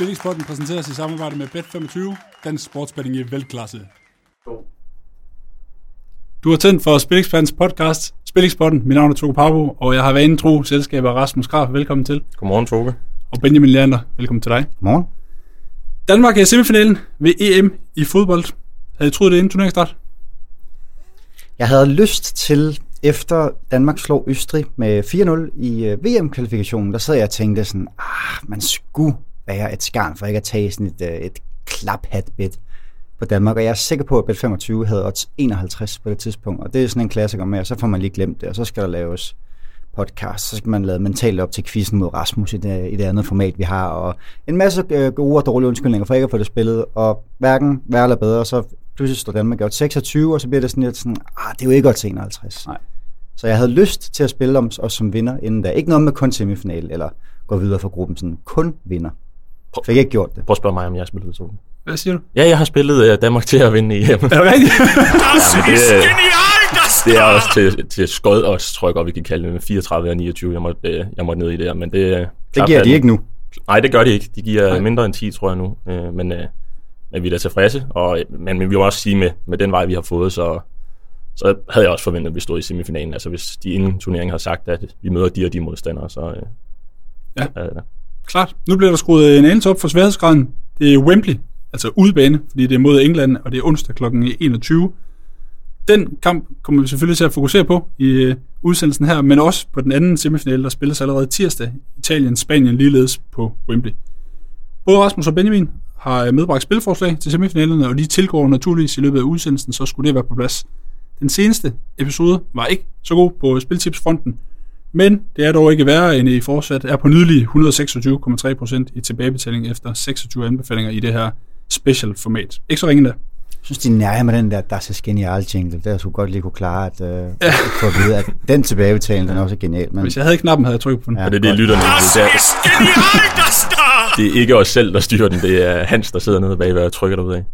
Spillingsporten præsenteres i samarbejde med Bet25, dansk sportsbetting i velklasse. Du har tændt for Spillingsportens podcast, Spillingsporten. Mit navn er Toge Pavo, og jeg har været tro selskab af Rasmus Graf. Velkommen til. Godmorgen, Toge. Og Benjamin Leander, velkommen til dig. Godmorgen. Danmark er i semifinalen ved EM i fodbold. Havde I troet det inden turneringsstart? Jeg havde lyst til, efter Danmark slog Østrig med 4-0 i øh, VM-kvalifikationen, der sad jeg og tænkte sådan, ah, man skulle være et skarn for ikke at tage sådan et, øh, et klaphat-bet på Danmark, og jeg er sikker på, at bet 25 havde odds 51 på det tidspunkt, og det er sådan en klassiker med, og så får man lige glemt det, og så skal der laves podcast, så skal man lade mentalt op til quizzen mod Rasmus i det, i det andet format, vi har, og en masse øh, gode og dårlige undskyldninger for ikke at få det spillet, og hverken værre eller bedre, så pludselig står Danmark godt 26, og så bliver det sådan lidt sådan, ah, det er jo ikke godt 51. Nej. Så jeg havde lyst til at spille om os som vinder inden da. Ikke noget med kun semifinal, eller gå videre fra gruppen, sådan kun vinder. Fik ikke gjort det. Prøv at spørge mig, om jeg har spillet. Hvad siger du? Ja, jeg har spillet uh, Danmark til at vinde EM. Er det rigtigt? ja, det, det er også til, til skod os, tror jeg godt, vi kan kalde det, med 34 og 29, jeg måtte, øh, jeg måtte ned i det her. Men det, øh, Det giver de ikke nu. Nej, det gør de ikke. De giver Nej. Mindre end 10, tror jeg nu. Øh, men, øh, men vi er da tilfredse. Og, men, men vi vil også sige, med, med den vej, vi har fået, så, så havde jeg også forventet, at vi stod i semifinalen. Altså hvis de inden turneringen har sagt, at vi møder de og de modstandere, så... Øh, Ja. Øh, Klart. Nu bliver der skruet øh, en anelse op for sværhedsgraden. Det er Wembley, altså udebane, fordi det er mod England, og det er onsdag kl. 21. Den kamp kommer vi selvfølgelig til at fokusere på i øh, udsendelsen her, men også på den anden semifinale, der spilles allerede tirsdag. Italien, Spanien ligeledes på Wembley. Både Rasmus og Benjamin har øh, medbragt spilforslag til semifinalerne, og de tilgår naturligvis i løbet af udsendelsen, så skulle det være på plads. Den seneste episode var ikke så god på spiltipsfronten, men det er dog ikke værre, end I fortsat er på nydelige 126,3% i tilbagebetaling efter 26 anbefalinger i det her special format. Ikke så ringe da. Jeg synes, de nærer med den der, er så genial jingle. Der skulle godt lige kunne klare at, øh, ja. få at vide, at den tilbagebetaling, den er også genial. Men Hvis jeg havde knappen, havde jeg trykket på den. Ja. og det er det, lytterne det er, det er ikke os selv, der styrer den. Det er Hans, der sidder nede bagved og trykker derud af.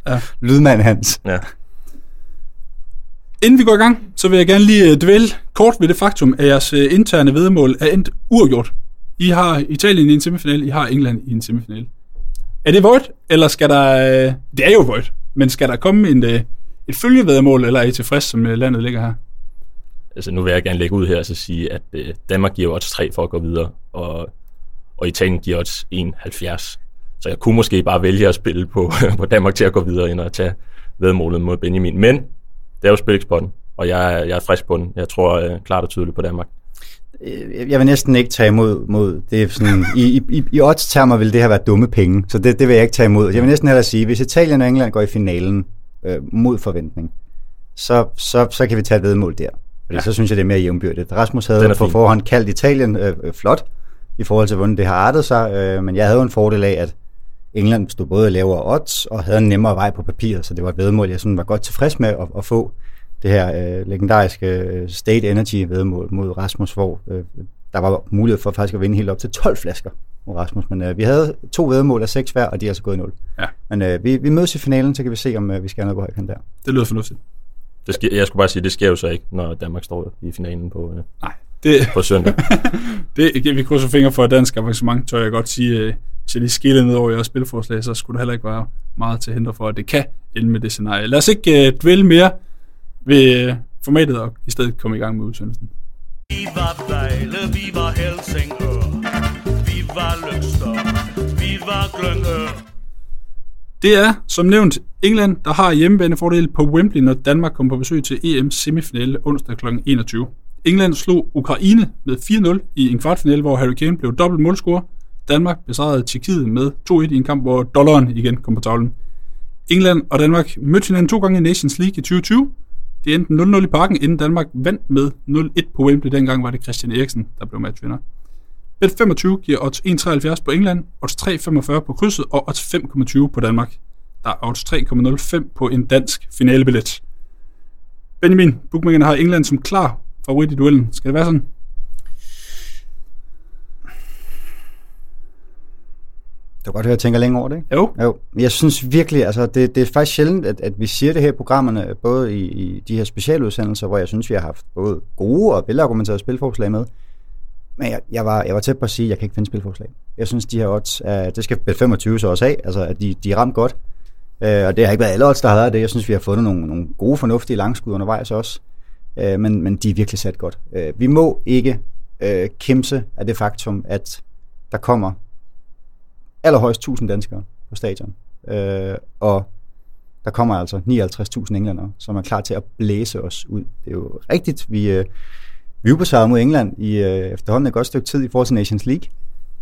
lydmand Hans. Ja. Inden vi går i gang, så vil jeg gerne lige øh, dvæle kort ved det faktum, at jeres øh, interne vedmål er endt uafgjort. I har Italien i en semifinal, I har England i en semifinal. Er det void, eller skal der... Øh, det er jo void, men skal der komme en, et følgevedmål, eller er I tilfreds, som landet ligger her? Altså, nu vil jeg gerne lægge ud her og så sige, at Danmark giver odds 3 for at gå videre, og, og Italien giver odds 1,70. Så jeg kunne måske bare vælge at spille på, på Danmark til at gå videre, end at tage vedmålet mod Benjamin. Men det er jo spillingspotten, og jeg, er- jeg er frisk på den. Jeg tror øh, klart og tydeligt på Danmark. Øh, Jeg vil næsten ikke tage imod mod det er sådan, i, i, i odds-termer vil det her være dumme penge, så det, det vil jeg ikke tage imod. Jeg vil næsten hellere sige, hvis Italien og England går i finalen øh, mod forventning, så, så, så kan vi tage et vedmål der. Fordi ja. så synes jeg, det er mere jævnbyrdigt. Rasmus havde på fin. forhånd kaldt Italien øh, øh, flot, i forhold til, hvordan det har artet sig, øh, men jeg havde jo en fordel af, at England stod både lavere odds og havde en nemmere vej på papiret, så det var et vedmål, jeg sådan var godt tilfreds med at, at få det her øh, legendariske øh, State Energy vedmål mod Rasmus, hvor øh, der var mulighed for faktisk at vinde helt op til 12 flasker mod Rasmus, men øh, vi havde to vedmål af seks hver, og de er altså gået i 0. Ja. Men øh, vi, vi mødes i finalen, så kan vi se, om øh, vi skal have noget på højkant der. Det lyder fornuftigt. Det sker, jeg skulle bare sige, det sker jo så ikke, når Danmark står i finalen på, øh, Nej, det, på søndag. det, vi krydser fingre for et dansk avancement, tør jeg godt sige. øh, Hvis jeg lige skiller ned over jeres spilforslag, så skulle der heller ikke være meget til hinder for, at det kan ende med det scenarie. Lad os ikke uh, dvæle mere ved uh, formatet, og i stedet komme i gang med udsendelsen. Vi var Vejle, vi var Helsingør, vi var Løgster, vi var Glyngør. Det er, som nævnt, England, der har hjemmebanefordel på Wembley, når Danmark kommer på besøg til EM semifinale onsdag kl. 21. England slog Ukraine med 4-0 i en kvartfinale, hvor Harry Kane blev dobbelt målscorer. Danmark besejrede Tjekkiet med 2-1 i en kamp, hvor dollaren igen kom på tavlen. England og Danmark mødte hinanden to gange i Nations League i 2020. Det endte 0-0 i parken, inden Danmark vandt med 0-1 på Wembley. Dengang var det Christian Eriksen, der blev matchvinder. Bet 25 giver odds 1,73 på England, odds 3,45 på krydset og odds 5,20 på Danmark. Der er odds 3,05 på en dansk finalebillet. Benjamin, bookmakerne har England som klar favorit i duellen. Skal det være sådan? Du kan godt høre, at jeg tænker længe over det, ikke? Jo. Jo, jeg synes virkelig, altså det, det er faktisk sjældent, at, at vi siger det her i programmerne, både i, i de her specialudsendelser, hvor jeg synes, vi har haft både gode og velargumenterede spilforslag med. Men jeg, jeg, var, jeg var tæt på at sige, at jeg kan ikke finde spilforslag. Jeg synes, de her odds, er, det skal bet 25 så også af, altså at de, de er ramt godt. Øh, og det har ikke været alle odds, der har været det. Jeg synes, vi har fundet nogle, nogle gode, fornuftige langskud undervejs også. Øh, men, men de er virkelig sat godt. Øh, vi må ikke øh, kæmpe af det faktum, at der kommer allerhøjst 1000 danskere på stadion. Øh, og der kommer altså 59.000 englænder, som er klar til at blæse os ud. Det er jo rigtigt, vi, øh, vi ubesejrede mod England i øh, efterhånden et godt stykke tid i forhold til Nations League,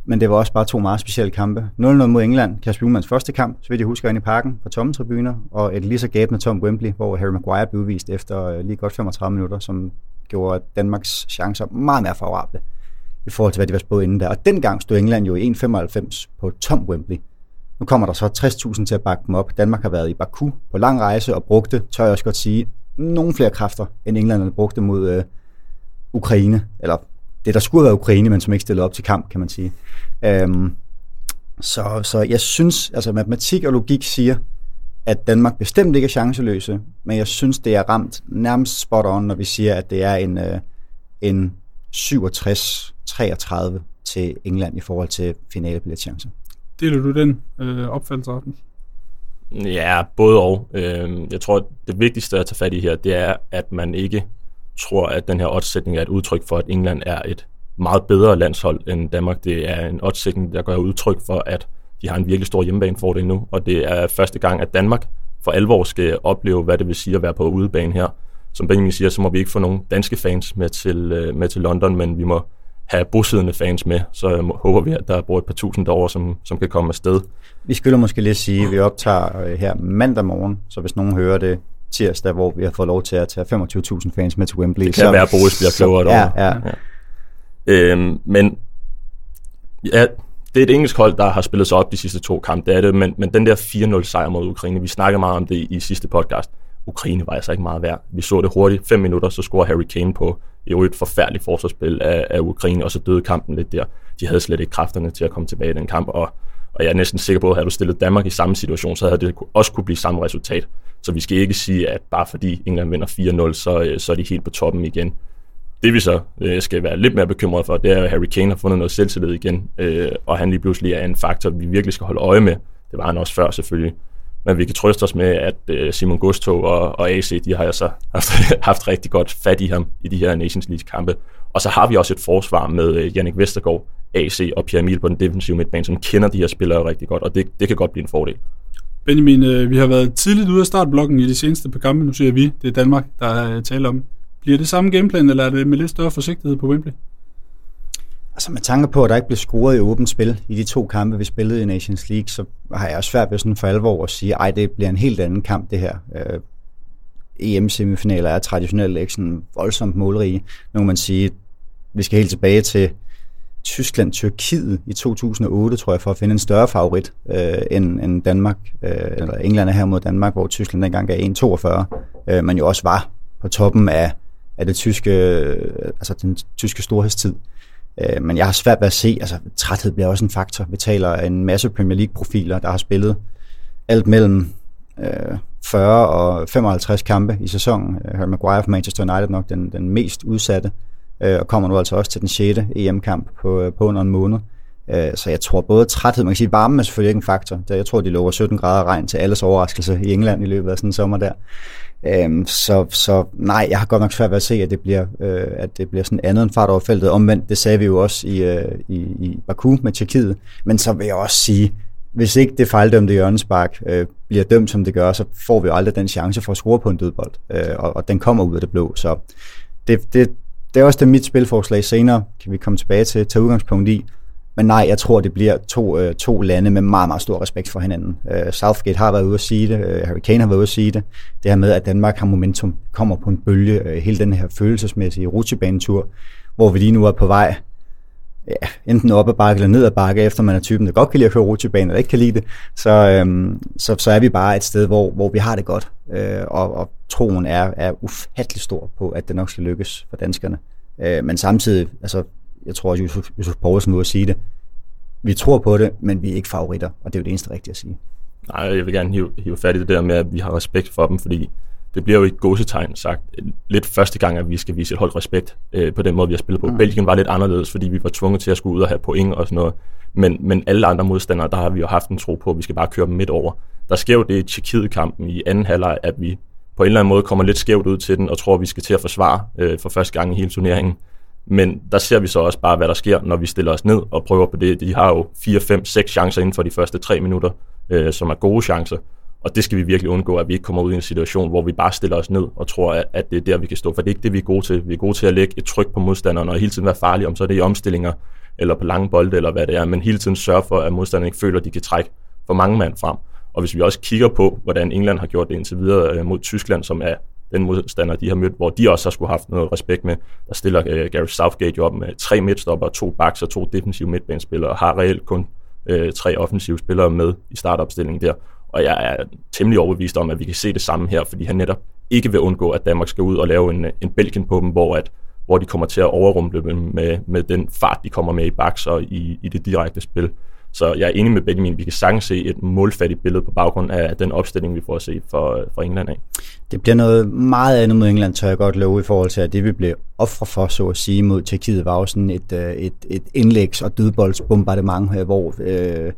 men det var også bare to meget specielle kampe. 0-0 mod England, Kasper Ullmanns første kamp, så vidt jeg husker, ind i parken på tomme tribuner, og et lige så gabende Tom Wembley, hvor Harry Maguire blev udvist efter øh, lige godt 35 minutter, som gjorde Danmarks chancer meget mere favorable i forhold til, hvad de var spået inden der. Og dengang stod England jo i 1,95 på Tom Wembley. Nu kommer der så 60.000 til at bakke dem op. Danmark har været i Baku på lang rejse og brugte, tør jeg også godt sige, nogle flere kræfter, end England brugte mod øh, Ukraine. Eller det, der skulle være Ukraine, men som ikke stillede op til kamp, kan man sige. Øhm, så, så jeg synes, altså matematik og logik siger, at Danmark bestemt ikke er chanceløse, men jeg synes, det er ramt nærmest spot on, når vi siger, at det er en, øh, en 67-33 til England i forhold til finalebilletchance. Deler du den øh, opfattelse? Ja, både og. Øh, jeg tror, det vigtigste at tage fat i her, det er, at man ikke tror, at den her oddsætning er et udtryk for, at England er et meget bedre landshold end Danmark. Det er en oddsætning, der gør udtryk for, at de har en virkelig stor hjemmebanefordel nu, og det er første gang, at Danmark for alvor skal opleve, hvad det vil sige at være på udebane her. Som Benjamin siger, så må vi ikke få nogen danske fans med til, øh, med til London, men vi må have bosiddende fans med, så håber vi, at der bor et par tusind derovre, som, som kan komme afsted. Vi skylder måske lige sige, at vi optager øh, her mandag morgen, så hvis nogen hører det tirsdag, hvor vi har fået lov til at tage 25.000 fans med til Wembley. Det kan så, være, at Boris bliver klogere ja, ja. ja. Øhm, men ja, det er et engelsk hold, der har spillet sig op de sidste to kampe, det er det, men, men den der 4-0 sejr mod Ukraine, vi snakker meget om det i sidste podcast, Ukraine var altså ikke meget værd. Vi så det hurtigt, fem minutter, så scorer Harry Kane på i et forfærdeligt forsvarsspil af, af Ukraine, og så døde kampen lidt der. De havde slet ikke kræfterne til at komme tilbage i den kamp, og, og jeg er næsten sikker på, at havde du stillet Danmark i samme situation, så havde det også kunne blive samme resultat. Så vi skal ikke sige, at bare fordi England vinder 4-0, så, øh, så er de helt på toppen igen. Det vi så øh, skal være lidt mere bekymret for, det er, at Harry Kane har fundet noget selvtillid igen, øh, og han lige pludselig er en faktor, vi virkelig skal holde øje med. Det var han også før selvfølgelig. Men vi kan trøste os med, at øh, Simon Gusto og, og AC, de har altså haft, haft rigtig godt fat i ham i de her Nations League kampe. Og så har vi også et forsvar med øh, Jannik Vestergaard, AC og Pierre Emil på den defensive midtbane, som kender de her spillere rigtig godt, og det, det kan godt blive en fordel. Benjamin, øh, vi har været tidligt ude af startblokken i de seneste par kampe. Nu siger vi, det er Danmark, der øh, er tale om. Bliver det samme gameplan, eller er det med lidt større forsigtighed på Wembley? Altså med tanke på, at der ikke blev scoret i åbent spil i de to kampe, vi spillede i Nations League, så har jeg også svært ved sådan for alvor at sige, ej, det bliver en helt anden kamp, det her. Øh, EM-semifinaler er traditionelt ikke sådan voldsomt målrige. Nu kan man sige, vi skal helt tilbage til Tyskland-Tyrkiet i 2008, tror jeg, for at finde en større favorit øh, end, end Danmark, øh, eller England er her mod Danmark, hvor Tyskland dengang gav 1,42, øh, men jo også var på toppen af, af det tyske, øh, altså den tyske storhedstid. Øh, men jeg har svært ved at se, altså træthed bliver også en faktor. Vi taler en masse Premier League-profiler, der har spillet alt mellem øh, 40 og 55 kampe i sæsonen. Øh, Harry Maguire fra Manchester United nok den, den mest udsatte, øh, og kommer nu altså også til den 6. EM-kamp på, øh, på under en måned. Øh, så jeg tror både træthed, man kan sige, varme er selvfølgelig ikke en faktor. Jeg tror, de lover 17 grader regn til alles overraskelse i England i løbet af sådan en sommer der. Øhm, så, så nej, jeg har godt nok svært ved at se, at det bliver, øh, at det bliver sådan andet end fart over feltet. Omvendt, det sagde vi jo også i, øh, i, i Baku med Tjekkiet. Men så vil jeg også sige, hvis ikke det fejldømte hjørnespark øh, bliver dømt, som det gør, så får vi jo aldrig den chance for at score på en dødbold. Øh, og, og den kommer ud af det blå. Så det, det, det er også det mit spilforslag senere, kan vi komme tilbage til, tage udgangspunkt i. Men nej, jeg tror, det bliver to, øh, to lande med meget, meget stor respekt for hinanden. Øh, Southgate har været ude at sige det, øh, Harry Kane har været ude at sige det. Det her med, at Danmark har momentum, kommer på en bølge, øh, hele den her følelsesmæssige rutsjebanetur, hvor vi lige nu er på vej ja, enten op ad bakke eller ned ad bakke, efter man er typen, der godt kan lide at køre rutsjebane, eller ikke kan lide det, så, øhm, så, så er vi bare et sted, hvor, hvor vi har det godt, øh, og, og troen er, er ufattelig stor på, at det nok skal lykkes for danskerne. Øh, men samtidig, altså, jeg tror også, Josef, Josef Poulsen må sige det, vi tror på det, men vi er ikke favoritter, og det er jo det eneste rigtige at sige. Nej, jeg vil gerne hive, hive fat i det der med, at vi har respekt for dem, fordi det bliver jo i gåsetegn sagt lidt første gang, at vi skal vise et hold respekt øh, på den måde, vi har spillet på. Mm. Belgien var lidt anderledes, fordi vi var tvunget til at skulle ud og have point og sådan noget. Men, men alle andre modstandere, der har vi jo haft en tro på, at vi skal bare køre dem midt over. Der sker jo det i Tjekkiet-kampen i anden halvleg, at vi på en eller anden måde kommer lidt skævt ud til den, og tror, at vi skal til at forsvare øh, for første gang i hele turneringen. Men der ser vi så også bare, hvad der sker, når vi stiller os ned og prøver på det. De har jo 4, 5, 6 chancer inden for de første 3 minutter, øh, som er gode chancer. Og det skal vi virkelig undgå, at vi ikke kommer ud i en situation, hvor vi bare stiller os ned og tror, at det er der, vi kan stå. For det er ikke det, vi er gode til. Vi er gode til at lægge et tryk på modstanderen og hele tiden være farlige, om så er det i omstillinger eller på lange bolde eller hvad det er, men hele tiden sørge for, at modstanderen ikke føler, at de kan trække for mange mand frem. Og hvis vi også kigger på, hvordan England har gjort det indtil videre øh, mod Tyskland, som er den modstander, de har mødt, hvor de også har skulle haft noget respekt med. Der stiller øh, Gary Southgate jo op med tre midtstopper, to backs og to defensive midtbanespillere, og har reelt kun øh, tre offensive spillere med i startopstillingen der. Og jeg er temmelig overbevist om, at vi kan se det samme her, fordi han netop ikke vil undgå, at Danmark skal ud og lave en, en Belgien på dem, hvor, at, hvor de kommer til at overrumple dem med, med den fart, de kommer med i baks og i, i det direkte spil. Så jeg er enig med Benjamin, vi kan sagtens se et målfattigt billede på baggrund af den opstilling, vi får at se for, øh, for England af. Det bliver noget meget andet mod England, tør jeg godt love, i forhold til, at det vi blev ofre for, så at sige, mod Tjekkiet, var jo sådan et, øh, et, et indlægs- og dødboldsbombardement, her, hvor øh,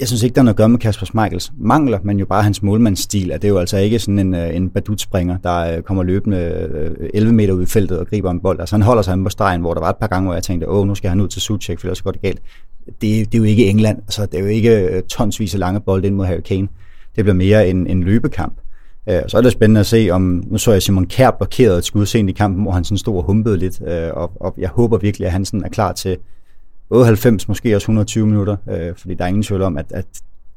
jeg synes ikke, der er noget at gøre med Kasper Schmeichels mangler, men jo bare hans målmandsstil. At det er jo altså ikke sådan en, øh, en badutspringer, der kommer løbende 11 meter ud i feltet og griber en bold. Altså han holder sig på stregen, hvor der var et par gange, hvor jeg tænkte, åh, nu skal han ud til Suchek, for ellers går det galt det, det er jo ikke England. Altså, det er jo ikke øh, tonsvis af lange bolde ind mod Harry Kane. Det bliver mere en, en løbekamp. Øh, så er det spændende at se, om nu så jeg Simon Kjær blokeret et skud sent i kampen, hvor han sådan stod og humpede lidt, øh, og, og jeg håber virkelig, at han sådan er klar til både 90, måske også 120 minutter, øh, fordi der er ingen tvivl om, at, at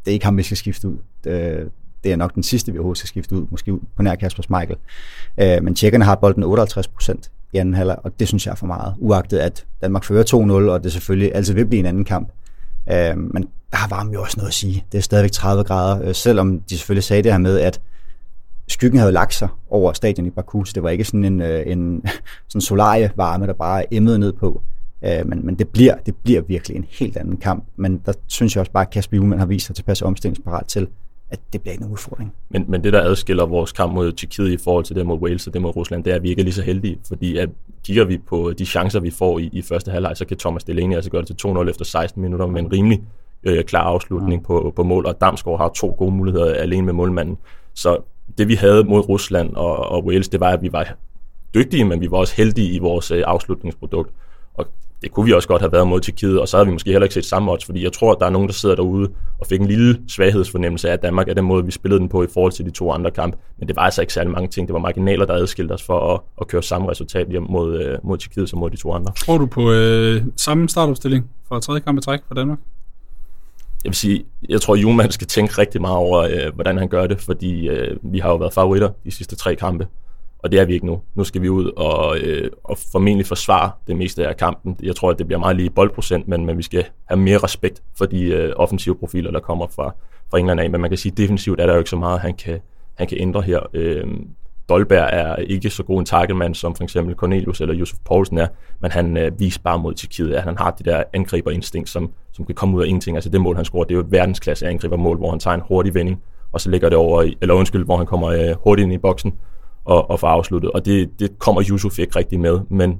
det er ikke ham, vi skal skifte ud. Øh, det er nok den sidste, vi overhovedet skal skifte ud, måske ud på nær Kasper Schmeichel. Øh, men tjekkerne har bolden 58 procent i anden halvleg, og det synes jeg er for meget. Uagtet at Danmark fører 2-0, og det selvfølgelig altid vil blive en anden kamp. Øh, men der har varmen jo også noget at sige. Det er stadigvæk 30 grader, øh, selvom de selvfølgelig sagde det her med, at skyggen havde lagt sig over stadion i Baku, så det var ikke sådan en, øh, en sådan solarie varme, der bare emmede ned på. Øh, men, men det, bliver, det bliver virkelig en helt anden kamp. Men der synes jeg også bare, at Kasper Juhlmann har vist sig tilpas omstillingsparat til, at det bliver ikke en udfordring. Men, men det, der adskiller vores kamp mod Tjekkiet i forhold til det mod Wales og det mod Rusland, det er, at vi ikke er lige så heldige, fordi at kigger vi på de chancer, vi får i, i første halvleg, så kan Thomas Delaney altså gøre det til 2-0 efter 16 minutter med en rimelig øh, klar afslutning ja. på, på mål, og Damsgaard har to gode muligheder alene med målmanden. Så det, vi havde mod Rusland og, og Wales, det var, at vi var dygtige, men vi var også heldige i vores øh, afslutningsprodukt. Og det kunne vi også godt have været mod Tjekkiet, og så havde vi måske heller ikke set samme odds, fordi jeg tror, at der er nogen, der sidder derude og fik en lille svaghedsfornemmelse af, at Danmark er den måde, vi spillede den på i forhold til de to andre kampe. Men det var altså ikke særlig mange ting. Det var marginaler, der adskilte os for at, at køre samme resultat hjem mod, øh, mod Tjekkiet som mod de to andre. Tror du på øh, samme startopstilling for tredje kamp i træk for Danmark? Jeg vil sige, jeg tror, at Juhlmann skal tænke rigtig meget over, øh, hvordan han gør det, fordi øh, vi har jo været favoritter de sidste tre kampe og det er vi ikke nu. Nu skal vi ud og, øh, og formentlig forsvare det meste af kampen. Jeg tror, at det bliver meget lige boldprocent, men, men vi skal have mere respekt for de øh, offensive profiler, der kommer fra, fra England af. Men man kan sige, at defensivt er der jo ikke så meget, han kan, han kan ændre her. Øh, Dolberg er ikke så god en targetmand, som for eksempel Cornelius eller Josef Poulsen er, men han øh, viser bare mod Tjekkiet, at han har det der angriberinstinkt, som, som kan komme ud af ingenting. Altså det mål, han scorer, det er jo et verdensklasse angribermål, hvor han tager en hurtig vending, og så lægger det over, eller undskyld, hvor han kommer øh, hurtigt ind i boksen, og, og få afsluttet. Og det, det kommer Yusuf ikke rigtig med, men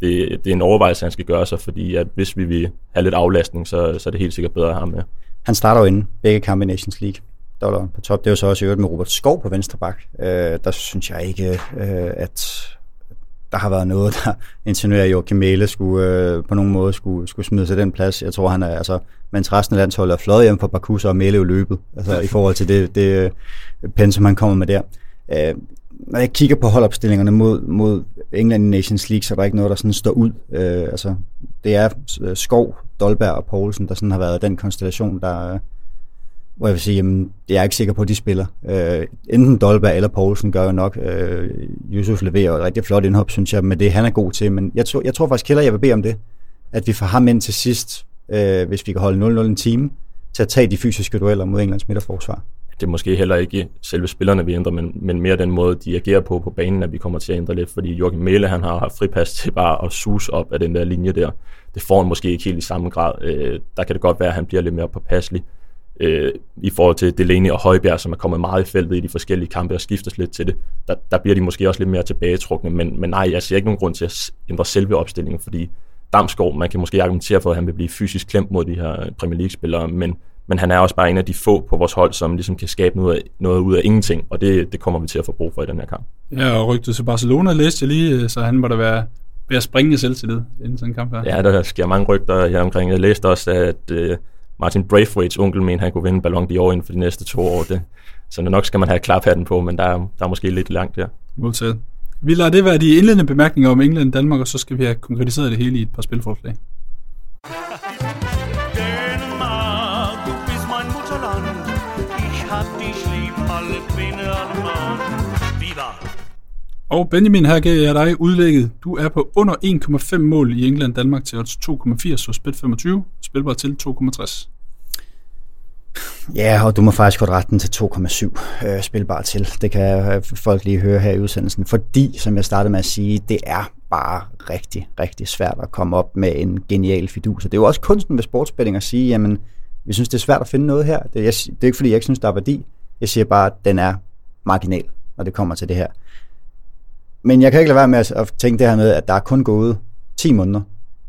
det, det er en overvejelse, han skal gøre sig, fordi at hvis vi vil have lidt aflastning, så, så er det helt sikkert bedre at have ham med. Han starter jo inden begge kampe i Nations League. Der på top. Det er jo så også i øvrigt med Robert Skov på venstre bak. Øh, der synes jeg ikke, øh, at der har været noget, der insinuerer, at Joachim Mæle skulle, øh, på nogen måde skulle, skulle smide sig den plads. Jeg tror, han er, altså, mens resten af landsholdet er fløjet hjem fra Baku, så er Mæle jo løbet, altså i forhold til det, det øh, pen, som han kommer med der. Øh, når jeg kigger på holdopstillingerne mod, mod England i Nations League, så er der ikke noget, der sådan står ud. Øh, altså, det er øh, Skov, Dolberg og Poulsen, der sådan har været den konstellation, der, øh, hvor jeg vil sige, jamen, jeg er ikke sikker på, at de spiller. Øh, enten Dolberg eller Poulsen gør jo nok. Øh, Yusuf leverer et rigtig flot indhop, synes jeg, men det han er god til. Men jeg, tror, jeg tror faktisk heller, jeg vil bede om det. At vi får ham ind til sidst, øh, hvis vi kan holde 0-0 en time, til at tage de fysiske dueller mod Englands midterforsvar det er måske heller ikke selve spillerne, vi ændrer, men, men mere den måde, de agerer på på banen, at vi kommer til at ændre lidt, fordi Joachim Mæle, han har haft fripas til bare at sus op af den der linje der. Det får han måske ikke helt i samme grad. Øh, der kan det godt være, at han bliver lidt mere påpasselig. øh, i forhold til Delaney og Højbjerg, som er kommet meget i feltet i de forskellige kampe og skiftes lidt til det, der, der bliver de måske også lidt mere tilbagetrukne, men, men nej, jeg ser ikke nogen grund til at ændre selve opstillingen, fordi Damsgaard, man kan måske argumentere for, at han vil blive fysisk klemt mod de her Premier League-spillere, men, men han er også bare en af de få på vores hold, som ligesom kan skabe noget, noget ud af ingenting, og det, det kommer vi til at få brug for i den her kamp. Ja, og rygtet til Barcelona læste jeg lige, øh, så han må da være ved at springe selvtillid inden sådan en kamp her. Ja, der sker mange rygter her omkring. Jeg læste også, at uh, Martin Braithwaites onkel mener, han kunne vinde Ballon d'Or inden for de næste to år. Det, så nok skal man have klaphatten på, men der, der er måske lidt langt der. Modtaget. Vi lader det være de indledende bemærkninger om England og Danmark, og så skal vi have konkretiseret det hele i et par spilforslag. Og Benjamin, her giver jeg dig udlægget. Du er på under 1,5 mål i England Danmark til odds 2,80 og spil 25, spilbar til 2,60. Ja, og du må faktisk godt rette den til 2,7 øh, spilbar til. Det kan øh, folk lige høre her i udsendelsen, fordi, som jeg startede med at sige, det er bare rigtig, rigtig svært at komme op med en genial fidus. Og det er jo også kunsten ved sportsbetting at sige, jamen, vi synes, det er svært at finde noget her. Det er, jeg, det er ikke, fordi jeg ikke synes, der er værdi. Jeg siger bare, at den er marginal, når det kommer til det her. Men jeg kan ikke lade være med at, at tænke det her med, at der er kun gået 10 måneder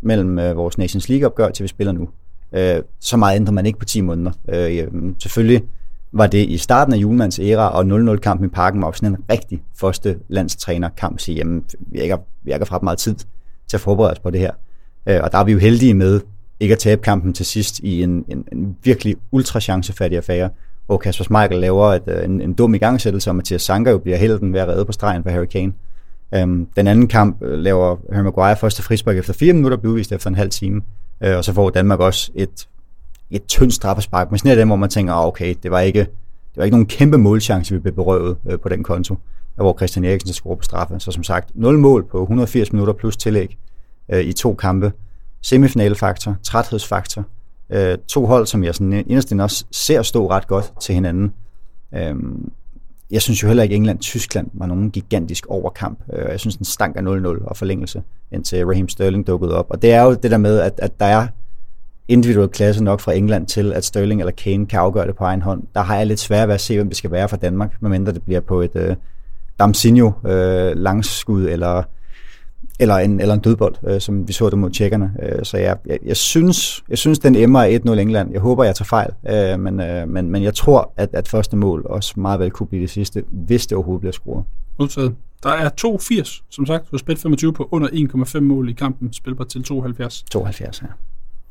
mellem øh, vores Nations League-opgør til vi spiller nu. Øh, så meget ændrer man ikke på 10 måneder. Øh, mm, selvfølgelig var det i starten af julemands æra, og 0-0-kampen i parken var sådan en rigtig første landstrænerkamp, sige, jamen, vi ikke, vi har haft meget tid til at forberede os på det her. Øh, og der er vi jo heldige med ikke at tabe kampen til sidst i en, en, en virkelig ultra chancefattig affære, hvor Kasper Schmeichel laver et, øh, en, en dum igangsættelse, og Mathias Sanker jo bliver helten ved at redde på stregen for Harry Kane. Øhm, den anden kamp øh, laver Harry Maguire første frispark efter 4 minutter, bliver udvist efter en halv time. øh, og så får Danmark også et, et tyndt straffespark, men sådan er det, hvor man tænker, ah, okay, det var ikke, det var ikke nogen kæmpe målchance, vi blev berøvet øh, på den konto, hvor Christian Eriksen scorer på straffe. Så som sagt, 0 mål på 180 minutter plus tillæg øh, i to kampe. Semifinalefaktor, træthedsfaktor. Uh, to hold, som jeg sådan inderst også ser stå ret godt til hinanden. Um, jeg synes jo heller ikke, at England-Tyskland var nogen gigantisk overkamp. Øh, jeg synes, den stank af 0-0 og forlængelse, indtil Raheem Sterling dukkede op. Og det er jo det der med, at, at der er individuel klasse nok fra England til, at Sterling eller Kane kan afgøre det på egen hånd. Der har jeg lidt svært ved at se, hvem det skal være fra Danmark, medmindre det bliver på et øh, Damsinho øh, langskud eller, eller, en, eller en dødbold, øh, som vi så det mod tjekkerne. Øh, så jeg, jeg, jeg, synes, jeg synes, den emmer er 1-0 England. Jeg håber, jeg tager fejl, øh, men, øh, men, men jeg tror, at, at første mål også meget vel kunne blive det sidste, hvis det overhovedet bliver scoret. Modtaget. Der er 2,80, som sagt, hos Bet 25 på under 1,5 mål i kampen, spilbar til 2,70. 72, ja.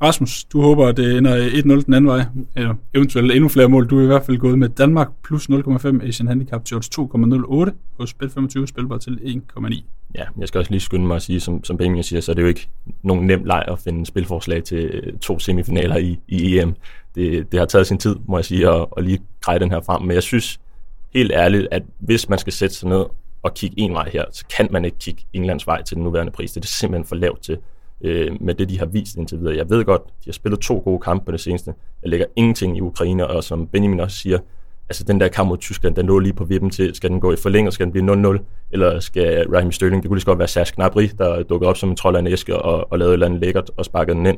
Rasmus, du håber, at det ender 1-0 den anden vej, eller eventuelt endnu flere mål. Du er i hvert fald gået med Danmark plus 0,5 Asian Handicap til 2,08 hos Bet 25, spilbar til 1,9. Ja, jeg skal også lige skynde mig at sige, som, som Benjamin siger, så er det jo ikke nogen nem leg at finde spilforslag til øh, to semifinaler i, i EM. Det, det har taget sin tid, må jeg sige, at, at lige dreje den her frem. Men jeg synes helt ærligt, at hvis man skal sætte sig ned og kigge en vej her, så kan man ikke kigge Englands vej til den nuværende pris. Det er simpelthen for lavt til øh, med det, de har vist indtil videre. Jeg ved godt, de har spillet to gode kampe på det seneste. Jeg lægger ingenting i Ukraine, og som Benjamin også siger, altså den der kamp mod Tyskland, den lå lige på vippen til, skal den gå i forlænger, skal den blive 0-0, eller skal Raheem Sterling, det kunne lige så godt være Serge Gnabry, der dukkede op som en trold af en æske og, og lavede et eller andet lækkert og sparkede den ind.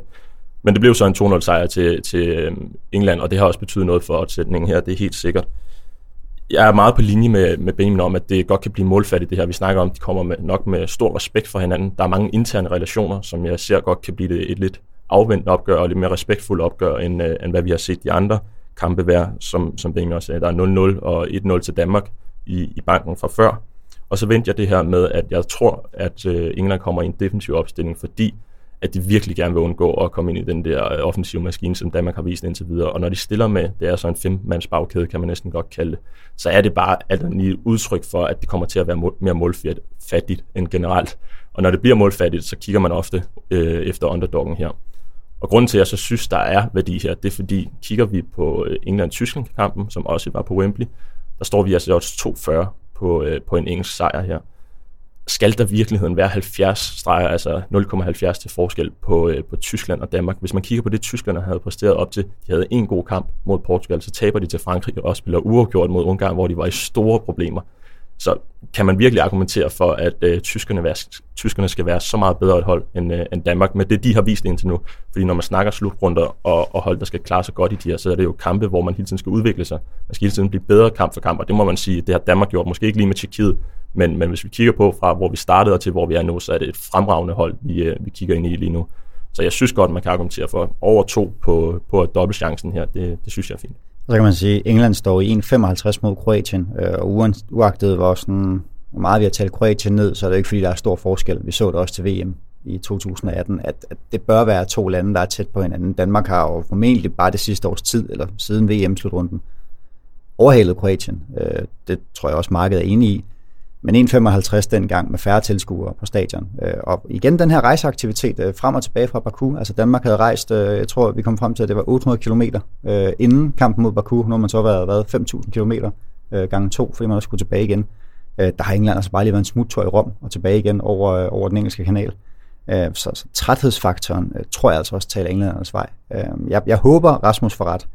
Men det blev så en 2-0 sejr til, til øhm, England, og det har også betydet noget for opsætningen her, det er helt sikkert. Jeg er meget på linje med, med Benjamin om, at det godt kan blive målfattigt det her. Vi snakker om, at de kommer med, nok med stor respekt for hinanden. Der er mange interne relationer, som jeg ser godt kan blive et, et lidt afventende opgør og lidt mere respektfuldt opgør, end, øh, end hvad vi har set de andre kampe være, som, som Benjamin også sagde. Der er 0-0 og 1-0 til Danmark i, i banken fra før. Og så vendte jeg det her med, at jeg tror, at øh, England kommer i en defensiv opstilling, fordi at de virkelig gerne vil undgå at komme ind i den der øh, offensive maskine, som Danmark har vist indtil videre. Og når de stiller med, det er så en femmands bagkæde, kan man næsten godt kalde det, så er det bare alt andet et udtryk for, at det kommer til at være mål, mere målfattigt end generelt. Og når det bliver målfattigt, så kigger man ofte øh, efter underdoggen her. Og grunden til, at jeg så synes, der er værdi her, det er fordi, kigger vi på øh, England-Tyskland-kampen, som også var på Wembley, der står vi altså også 2-40 på, øh, på en engelsk sejr her skal der virkeligheden være 70 streger, altså 0,70 til forskel på, øh, på Tyskland og Danmark. Hvis man kigger på det, Tyskland havde præsteret op til, de havde en god kamp mod Portugal, så taber de til Frankrig og spiller uafgjort mod Ungarn, hvor de var i store problemer. Så kan man virkelig argumentere for, at øh, tyskerne, være, tyskerne skal være så meget bedre et hold end, øh, end Danmark med det, de har vist indtil nu. Fordi når man snakker slutrunder og, og hold, der skal klare sig godt i de her, så er det jo kampe, hvor man hele tiden skal udvikle sig. Man skal hele tiden blive bedre kamp for kamp, og det må man sige, det har Danmark gjort. Måske ikke lige med Tjekkiet, men, men hvis vi kigger på fra, hvor vi startede og til, hvor vi er nu, så er det et fremragende hold, vi, øh, vi kigger ind i lige nu. Så jeg synes godt, man kan argumentere for over to på, på dobbeltchancen her. Det, det synes jeg er fint. Så kan man sige, at England står i 1,55 mod Kroatien, øh, og uagtet hvor, sådan, hvor meget vi har talt Kroatien ned, så er det ikke fordi, der er stor forskel. Vi så det også til VM i 2018, at, at det bør være to lande, der er tæt på hinanden. Danmark har jo formentlig bare det sidste års tid, eller siden VM-slutrunden, overhalet Kroatien. Øh, det tror jeg også, markedet er enig i men 1,55 dengang med færre tilskuere på stadion. Øh, og igen den her rejseaktivitet øh, frem og tilbage fra Baku. Altså Danmark havde rejst, øh, jeg tror vi kom frem til, at det var 800 km øh, inden kampen mod Baku. Nu har man så været, været 5.000 km gange to, fordi man også skulle tilbage igen. Øh, der har England altså bare lige været en smuttur i Rom og tilbage igen over, øh, over den engelske kanal. Så, så træthedsfaktoren tror jeg altså også taler englændernes vej. Jeg, jeg håber, Rasmus får ret.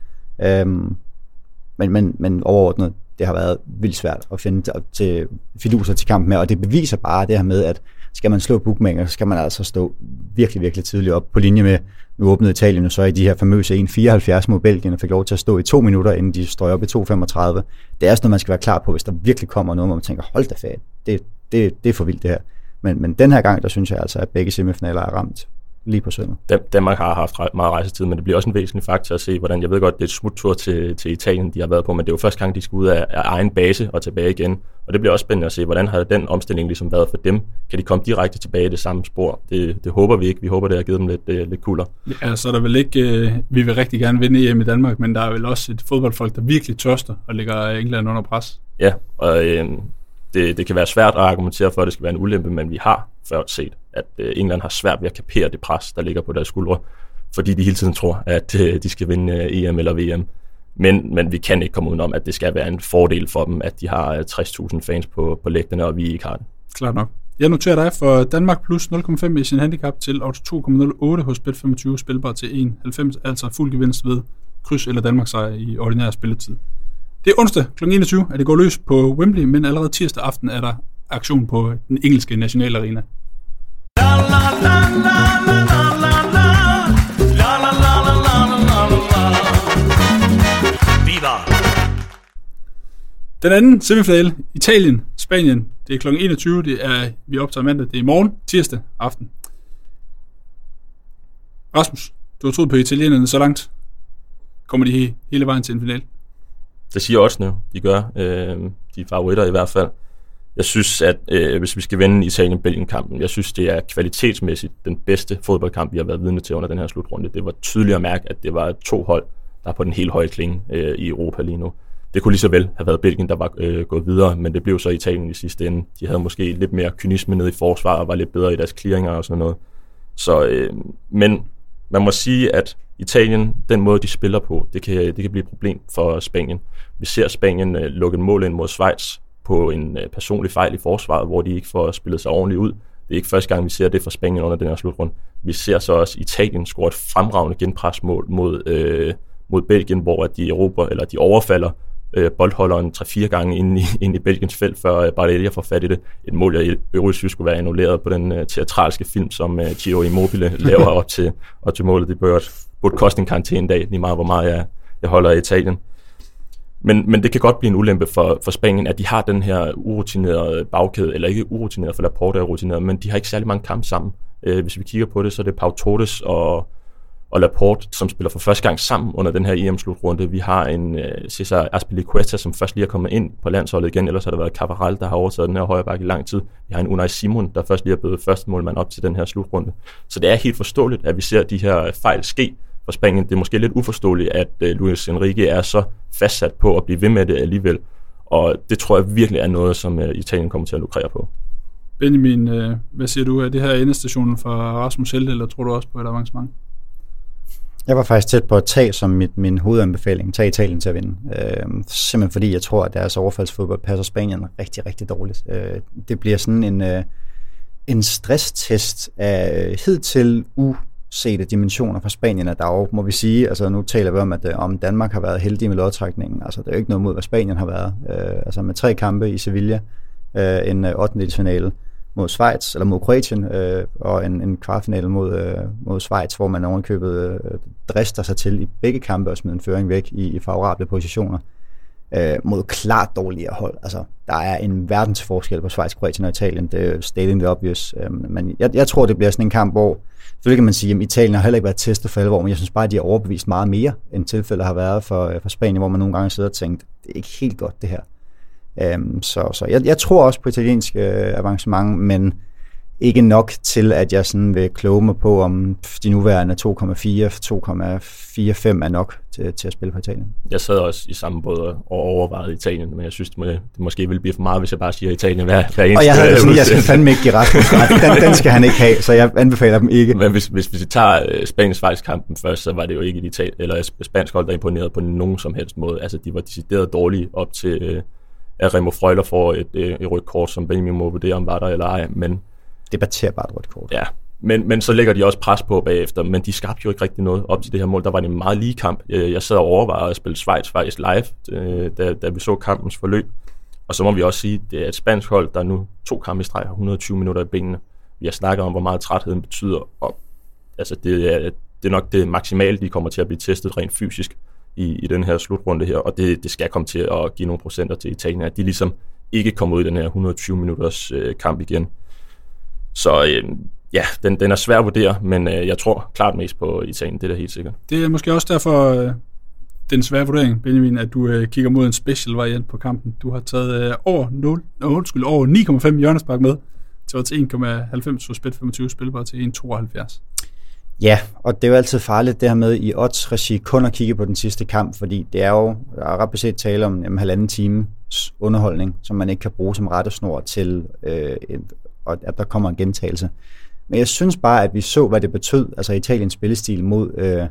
Men, men, men overordnet, det har været vildt svært at finde til fiduser til kampen med, og det beviser bare det her med, at skal man slå bookmaker, så skal man altså stå virkelig, virkelig tidligt op på linje med, nu åbnede Italien så i de her famøse 1.74 mod Belgien, og fik lov til at stå i to minutter, inden de strøg op i 2.35. Det er sådan noget, man skal være klar på, hvis der virkelig kommer noget, hvor man tænker, hold da fat, det, det, det er for vildt det her. Men, men den her gang, der synes jeg altså, at begge semifinaler er ramt lige på søndag. Danmark har haft meget rejsetid, men det bliver også en væsentlig faktor at se, hvordan, jeg ved godt, det er et smuttur til, til Italien, de har været på, men det er jo første gang, de skal ud af, af egen base og tilbage igen. Og det bliver også spændende at se, hvordan har den omstilling ligesom været for dem? Kan de komme direkte tilbage i det samme spor? Det, det håber vi ikke. Vi håber, det har givet dem lidt, uh, lidt kulder. Ja, så er der vel ikke, uh, vi vil rigtig gerne vinde EM i Danmark, men der er vel også et fodboldfolk, der virkelig tørster og ligger England under pres. Ja, og uh, det, det kan være svært at argumentere for, at det skal være en ulempe, men vi har før set, at øh, England har svært ved at kapere det pres, der ligger på deres skuldre, fordi de hele tiden tror, at øh, de skal vinde øh, EM eller VM. Men, men vi kan ikke komme udenom, at det skal være en fordel for dem, at de har øh, 60.000 fans på, på lægterne, og vi ikke har det. Klart nok. Jeg noterer dig for Danmark plus 0,5 i sin handicap til odds 2,08 hos Bet25, spilbar til 1,90, altså fuld gevinst ved kryds eller Danmarks sejr i ordinær spilletid. Det er onsdag kl. 21, at det går løs på Wembley, men allerede tirsdag aften er der aktion på den engelske nationalarena. Den anden semifinale, Italien, Spanien, det er kl. 21, det er, vi optager mandag, det er i morgen, tirsdag aften. Rasmus, du har troet på italienerne så langt. Kommer de hele vejen til en finale? Det siger også nu, de gør. Øh, de favoritter i hvert fald. Jeg synes, at øh, hvis vi skal vinde Italien-Belgien-kampen, jeg synes, det er kvalitetsmæssigt den bedste fodboldkamp, vi har været vidne til under den her slutrunde. Det var tydeligt at mærke, at det var to hold, der er på den helt høje klinge øh, i Europa lige nu. Det kunne lige så vel have været Belgien, der var øh, gået videre, men det blev så Italien i sidste ende. De havde måske lidt mere kynisme nede i forsvar og var lidt bedre i deres clearinger og sådan noget. Så, øh, men man må sige, at Italien, den måde de spiller på, det kan, det kan blive et problem for Spanien. Vi ser Spanien øh, lukke en mål ind mod Schweiz på en øh, personlig fejl i forsvaret, hvor de ikke får spillet sig ordentligt ud. Det er ikke første gang, vi ser det fra Spanien under den her slutrunde. Vi ser så også Italien score et fremragende genpresmål mod, øh, mod Belgien, hvor de, Europa, eller de overfalder øh, boldholderen 3-4 gange ind i, ind i Belgiens felt, før øh, Barrelia får fat i det. Et mål, jeg øvrigt synes skulle være annulleret på den øh, teatralske film, som øh, Giro Immobile laver op til, op til målet. Det burde, burde koste en karantæne dag, lige meget hvor meget jeg, jeg holder i Italien. Men, men det kan godt blive en ulempe for, for Spanien, at de har den her urutinerede bagkæde, eller ikke urutineret, for Laporte er rutineret, men de har ikke særlig mange kampe sammen. Øh, hvis vi kigger på det, så er det Pau Torres og, og Laporte, som spiller for første gang sammen under den her EM-slutrunde. Vi har en uh, Cesar Azpilicueta, som først lige er kommet ind på landsholdet igen, ellers har der været Cavaral, der har overtaget den her højre bakke i lang tid. Vi har en Unai Simon, der først lige er blevet første målmand op til den her slutrunde. Så det er helt forståeligt, at vi ser de her fejl ske for Spanien. Det er måske lidt uforståeligt, at uh, Luis Enrique er så fastsat på at blive ved med det alligevel. Og det tror jeg virkelig er noget, som uh, Italien kommer til at lukrere på. Benjamin, hvad siger du? Er det her endestationen for Rasmus Helde, eller tror du også på et avancement? Jeg var faktisk tæt på at tage som mit, min hovedanbefaling, tage Italien til at vinde. Øh, simpelthen fordi jeg tror, at deres overfaldsfodbold passer Spanien rigtig, rigtig dårligt. Øh, det bliver sådan en, øh, en stresstest af hidtil usete dimensioner for Spanien, at der må vi sige, altså nu taler vi om, at øh, om Danmark har været heldig med lodtrækningen, altså det er jo ikke noget mod, hvad Spanien har været. Øh, altså med tre kampe i Sevilla, øh, en øh, 8. finale mod Schweiz, eller mod Kroatien, øh, og en, en kvartfinale mod, øh, mod Schweiz, hvor man ovenkøbet øh, drister sig til i begge kampe og smider en føring væk i, i favorable positioner øh, mod klart dårligere hold. Altså, der er en verdensforskel på Schweiz, Kroatien og Italien. Det er stating the obvious. Øh, men jeg, jeg tror, det bliver sådan en kamp, hvor selvfølgelig kan man sige, at Italien har heller ikke været testet for alvor, men jeg synes bare, at de har overbevist meget mere, end tilfældet har været for, øh, for Spanien, hvor man nogle gange sidder og tænkt, det er ikke helt godt det her. Um, så så jeg, jeg tror også på italiensk øh, avancement, men ikke nok til, at jeg sådan vil kloge mig på, om de nuværende 2,4, 2,45 er nok til, til at spille på Italien. Jeg sad også i samme båd og overvejede Italien, men jeg synes, det, må, det måske ville blive for meget, hvis jeg bare siger Italien hver, hver eneste Og jeg havde sådan, jeg skal fandme ikke give Rasmus ret. Den, den skal han ikke have, så jeg anbefaler dem ikke. Men hvis, hvis, hvis vi tager uh, Spaniens kampen først, så var det jo ikke et Italien, eller spansk hold, der imponerede på nogen som helst måde. Altså, de var decideret dårlige op til, uh, at Remo Freuler får et, uh, et rødt kort, som Benjamin må vurdere, om var der eller ej, men debatterbart rødt kort. Ja, men, men så lægger de også pres på bagefter, men de skabte jo ikke rigtig noget op til det her mål. Der var en meget lige kamp. Jeg sad og overvejede at spille Schweiz faktisk live, øh, da, da vi så kampens forløb. Og så må vi også sige, at det er et spansk hold, der nu to kampe i streg har 120 minutter i benene. Vi har snakket om, hvor meget trætheden betyder, og altså det, er, det er nok det maksimale, de kommer til at blive testet rent fysisk i, i den her slutrunde her, og det, det skal komme til at give nogle procenter til Italien, at de ligesom ikke kommer ud i den her 120 minutters øh, kamp igen. Så øh, ja, den, den er svær at vurdere, men øh, jeg tror klart mest på Italien, det er da helt sikkert. Det er måske også derfor, øh, den svære vurdering, Benjamin, at du øh, kigger mod en special variant på kampen. Du har taget øh, over 0, øh, undskyld, over 9,5 hjørnespark med til 1,90 hos Bet 25 spilbar til 1,72. Ja, og det er jo altid farligt det her med i odds-regi kun at kigge på den sidste kamp, fordi det er jo ret beset tale om en halvanden times underholdning, som man ikke kan bruge som rettesnor til øh, og at der kommer en gentagelse. Men jeg synes bare, at vi så, hvad det betød, altså Italiens spillestil mod øh,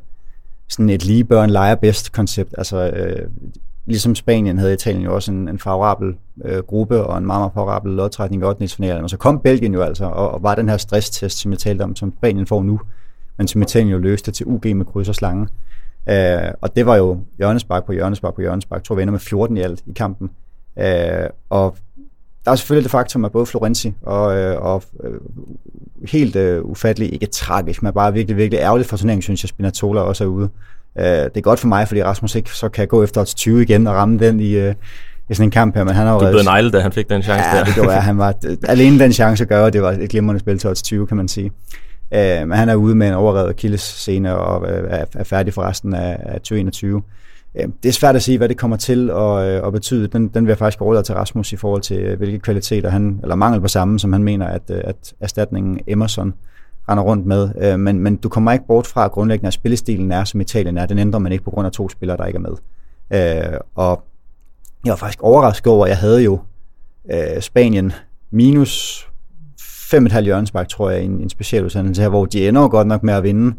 sådan et lige børn leger bedst koncept. Altså, øh, ligesom Spanien havde Italien jo også en, en favorabel øh, gruppe og en meget, meget favorabel lodtrækning i 8. Og så kom Belgien jo altså, og, og var den her stresstest, som jeg talte om, som Spanien får nu, men som jo løste til UG med kryds og slange. Øh, og det var jo hjørnespark på hjørnespark på hjørnespark. Tror, vi ender med 14 i alt i kampen. Øh, og der er selvfølgelig det faktum, at både Florenzi og, øh, og øh, helt øh, ufattelig, ikke tragisk, men bare virkelig, virkelig ærgerligt for turneringen, synes jeg, Spinazzola også er ude. Øh, det er godt for mig, fordi Rasmus ikke så kan gå efter 20 igen og ramme den i, øh, i sådan en kamp her, men han har. Du blev nejlet, da han fik den chance ja, der. det gjorde jeg. Han var, alene den chance gør, det var et glimrende spil til 20, kan man sige. Øh, men han er ude med en overrevet Achilles scene og øh, er, er færdig for resten af, af 2021. Øh, det er svært at sige, hvad det kommer til at, øh, at betyde. Den, den vil jeg faktisk overlade til Rasmus i forhold til, øh, hvilke kvaliteter han, eller mangel på samme, som han mener, at, øh, at erstatningen Emerson render rundt med. Men, men du kommer ikke bort fra, at grundlæggende at spillestilen er, som Italien er. Den ændrer man ikke på grund af to spillere, der ikke er med. Og jeg var faktisk overrasket over, at jeg havde jo Spanien minus 5,5 hjørnespark, tror jeg, i en, en speciel udsendelse her, hvor de ender godt nok med at vinde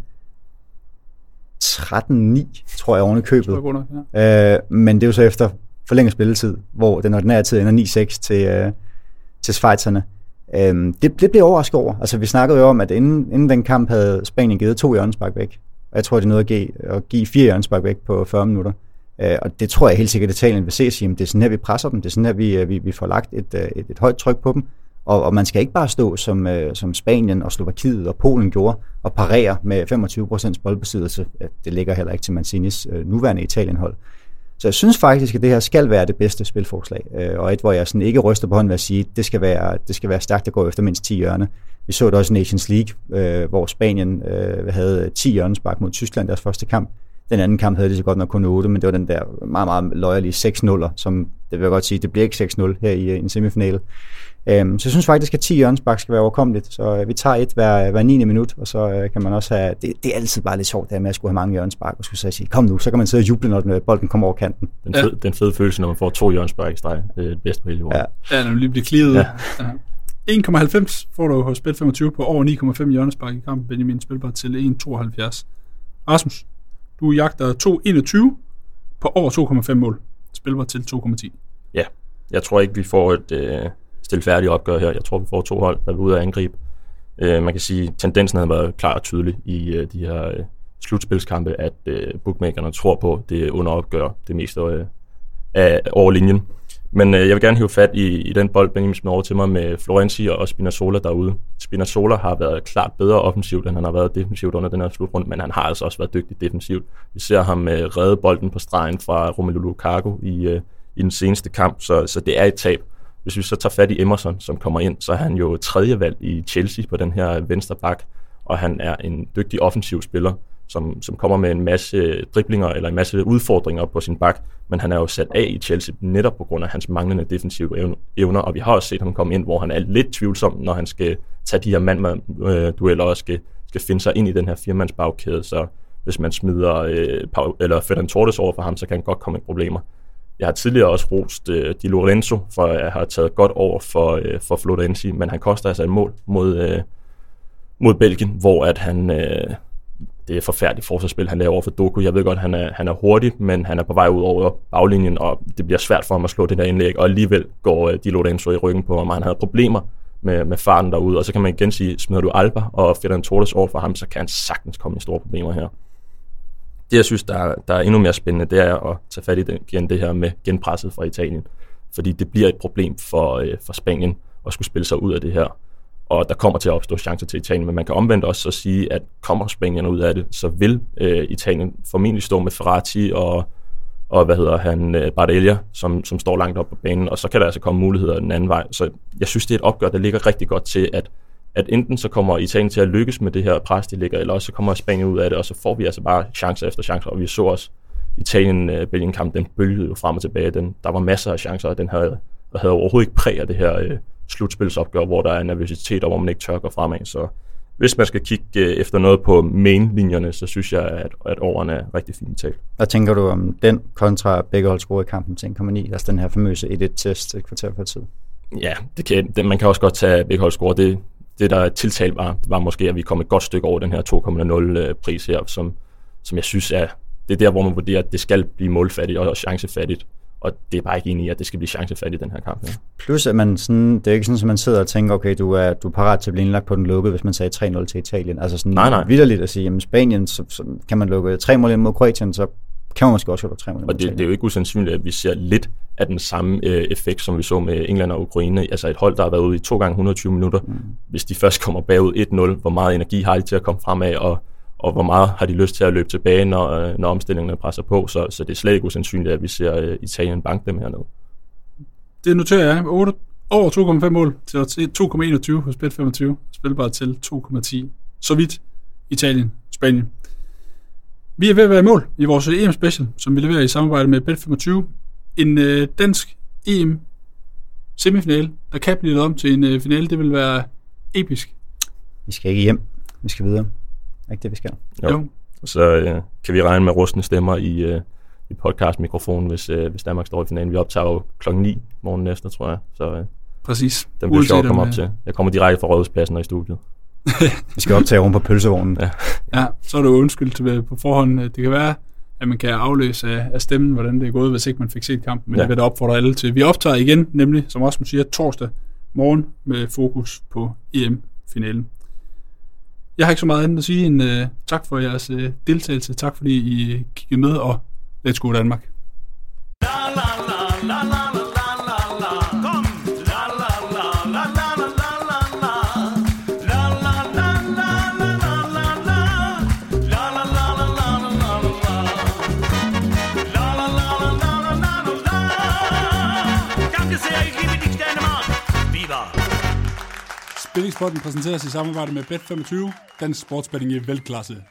13-9, tror jeg, oven i købet. Jeg nok, ja. øh, men det er jo så efter forlænget spilletid, hvor den ordinære tid ender 9-6 til, øh, til Schweizerne. Øh, det, det blev overrasket over. Altså, vi snakkede jo om, at inden, inden den kamp havde Spanien givet to hjørnespark væk. Og jeg tror, det er noget at give, at give fire hjørnespark væk på 40 minutter. Øh, og det tror jeg helt sikkert, at Italien vil se og sige, at det er sådan her, vi presser dem. Det er sådan her, vi, øh, vi, vi får lagt et, øh, et, et højt tryk på dem. Og, og man skal ikke bare stå som, øh, som Spanien og Slovakiet og Polen gjorde og parere med 25% boldbesiddelse. Det ligger heller ikke til Mancinis øh, nuværende Italienhold. Så jeg synes faktisk, at det her skal være det bedste spilforslag, øh, og et, hvor jeg sådan ikke ryster på hånden ved at sige, at det skal være, det skal være stærkt at gå efter mindst 10 hjørne. Vi så det også i Nations League, øh, hvor Spanien øh, havde 10 hjørnespark mod Tyskland deres første kamp. Den anden kamp havde de så godt nok kun 8, men det var den der meget, meget løjerlige 6-0'er, som det vil jeg godt sige, det bliver ikke 6-0 her i, i en semifinale. Øhm, så jeg synes faktisk, at 10 hjørnespark skal være overkommeligt. Så øh, vi tager et hver, hver 9. minut, og så øh, kan man også have... Det, det er altid bare lidt sjovt, det med at skulle have mange hjørnespark, og skulle så sige, kom nu, så kan man sidde og juble, når bolden kommer over kanten. Den fede, ja. den fede følelse, når man får to hjørnespark i streg, det er det bedste på hele jorden. Ja, ja når man lige bliver klivet. Ja. ja. 1,90 får du hos Bet 25 på over 9,5 hjørnespark i kampen. Benjamin spilbar til 1,72. Rasmus, du jagter 2,21 på over 2,5 mål. Spilbar til 2,10. Ja, jeg tror ikke, vi får et... Øh stilfærdigt opgør her. Jeg tror, vi får to hold, der vil ud og angribe. Øh, man kan sige, at tendensen har været klar og tydelig i øh, de her øh, slutspilskampe, at øh, bookmakerne tror på, det underopgør det meste øh, af over linjen. Men øh, jeg vil gerne hive fat i, i den bold, Benjamin smed over til mig med Florenzi og Spinazzola derude. Spinazzola har været klart bedre offensivt, end han har været defensivt under den her slutrunde, men han har altså også været dygtig defensivt. Vi ser ham øh, redde bolden på stregen fra Romelu Lukaku i, øh, i den seneste kamp, så, så det er et tab. Hvis vi så tager fat i Emerson, som kommer ind, så er han jo tredje valg i Chelsea på den her venstre bak, og han er en dygtig offensiv spiller som, som kommer med en masse driblinger eller en masse udfordringer på sin bak, men han er jo sat af i Chelsea netop på grund af hans manglende defensive evner, og vi har også set ham komme ind, hvor han er lidt tvivlsom, når han skal tage de her mand-dueller øh, og skal, skal finde sig ind i den her firmandsbagkæde, så hvis man smider øh, eller Ferdinand Torres over for ham, så kan han godt komme i problemer. Jeg har tidligere også rost øh, Di Lorenzo, for at have taget godt over for, øh, for Florenzi, men han koster altså et mål mod, øh, mod Belgien, hvor at han, øh, det er forfærdeligt forsvarsspil, han laver over for Doku. Jeg ved godt, han er, han er hurtig, men han er på vej ud over baglinjen, og det bliver svært for ham at slå det der indlæg, og alligevel går uh, Di Lorenzo i ryggen på ham, og han havde problemer med, med farten derude, og så kan man igen sige, smider du Alba og Ferran Torres over for ham, så kan han sagtens komme i store problemer her. Det, jeg synes, der er, der er endnu mere spændende, det er at tage fat i den, igen det her med genpresset fra Italien, fordi det bliver et problem for, øh, for Spanien at skulle spille sig ud af det her og der kommer til at opstå chancer til Italien, men man kan omvendt også så sige, at kommer Spanien ud af det, så vil øh, Italien formentlig stå med Ferrati og, og hvad hedder han, øh, Bardelia, som, som står langt op på banen, og så kan der altså komme muligheder den anden vej. Så jeg synes, det er et opgør, der ligger rigtig godt til, at, at enten så kommer Italien til at lykkes med det her pres, de ligger, eller også så kommer Spanien ud af det, og så får vi altså bare chancer efter chancer, og vi så også Italien-Belgien-kamp, øh, den bølgede jo frem og tilbage. Den, der var masser af chancer, og den havde, havde overhovedet ikke præg af det her øh, slutspilsopgør, hvor der er nervøsitet, og hvor man ikke tør gå fremad. Så hvis man skal kigge øh, efter noget på main-linjerne, så synes jeg, at, at årene er rigtig fint talt. Hvad tænker du om den kontra begge hold score i kampen til 1,9? Altså den her famøse 1-1-test et kvarter for tid. Ja, det kan, det, man kan også godt tage begge hold score. Det, det der tiltalt var, var måske, at vi kom et godt stykke over den her 2,0 øh, pris her, som, som jeg synes er, det er der, hvor man vurderer, at det skal blive målfattigt og chancefattigt og det er bare ikke enig i, at det skal blive chancefat i den her kamp. Ja. Plus, at man sådan, det er ikke sådan, at man sidder og tænker, okay, du er, du er parat til at blive indlagt på den lukkede, hvis man sagde 3-0 til Italien. Altså sådan nej, nej. vidderligt at sige, jamen Spanien, så, så kan man lukke 3 mål ind mod Kroatien, så kan man måske også lukke 3 mål Og det, det, er jo ikke usandsynligt, at vi ser lidt af den samme øh, effekt, som vi så med England og Ukraine. Altså et hold, der har været ude i to gange 120 minutter. Mm. Hvis de først kommer bagud 1-0, hvor meget energi har de til at komme fremad, og og hvor meget har de lyst til at løbe tilbage, når, øh, når omstillingerne presser på. Så, så det er slet ikke usandsynligt, at vi ser uh, Italien banke dem hernede. Det noterer jeg. 8, over 2,5 mål til 2,21 hos Bet25. Spilbar til 2,10. Så vidt Italien, Spanien. Vi er ved at være i mål i vores EM-special, som vi leverer i samarbejde med Bet25. En øh, dansk EM semifinale, der kan blive om til en øh, finale. Det vil være episk. Vi skal ikke hjem. Vi skal videre ikke det, vi skal? Jo. jo. Så øh, kan vi regne med rustne stemmer i, øh, i podcastmikrofonen, hvis, øh, hvis Danmark står i finalen. Vi optager jo klokken 9 morgen efter, tror jeg. Så øh, Præcis. Den bliver sjovt at komme op øh, til. Jeg kommer direkte fra Rådhuspladsen og i studiet. vi skal optage rundt på pølsevognen. Ja. ja, så er det undskyldt på forhånd. Det kan være, at man kan aflæse af, af stemmen, hvordan det er gået, hvis ikke man fik set kampen. Men ja. det vil jeg opfordre alle til. Vi optager igen, nemlig, som Rasmus siger, torsdag morgen med fokus på EM-finalen. Jeg har ikke så meget andet at sige end uh, tak for jeres uh, deltagelse. Tak fordi I kiggede med, og let's go Danmark. La, la, la, la, la. Spillingspotten præsenteres i samarbejde med Bet25, dansk sportsbetting i velklasse.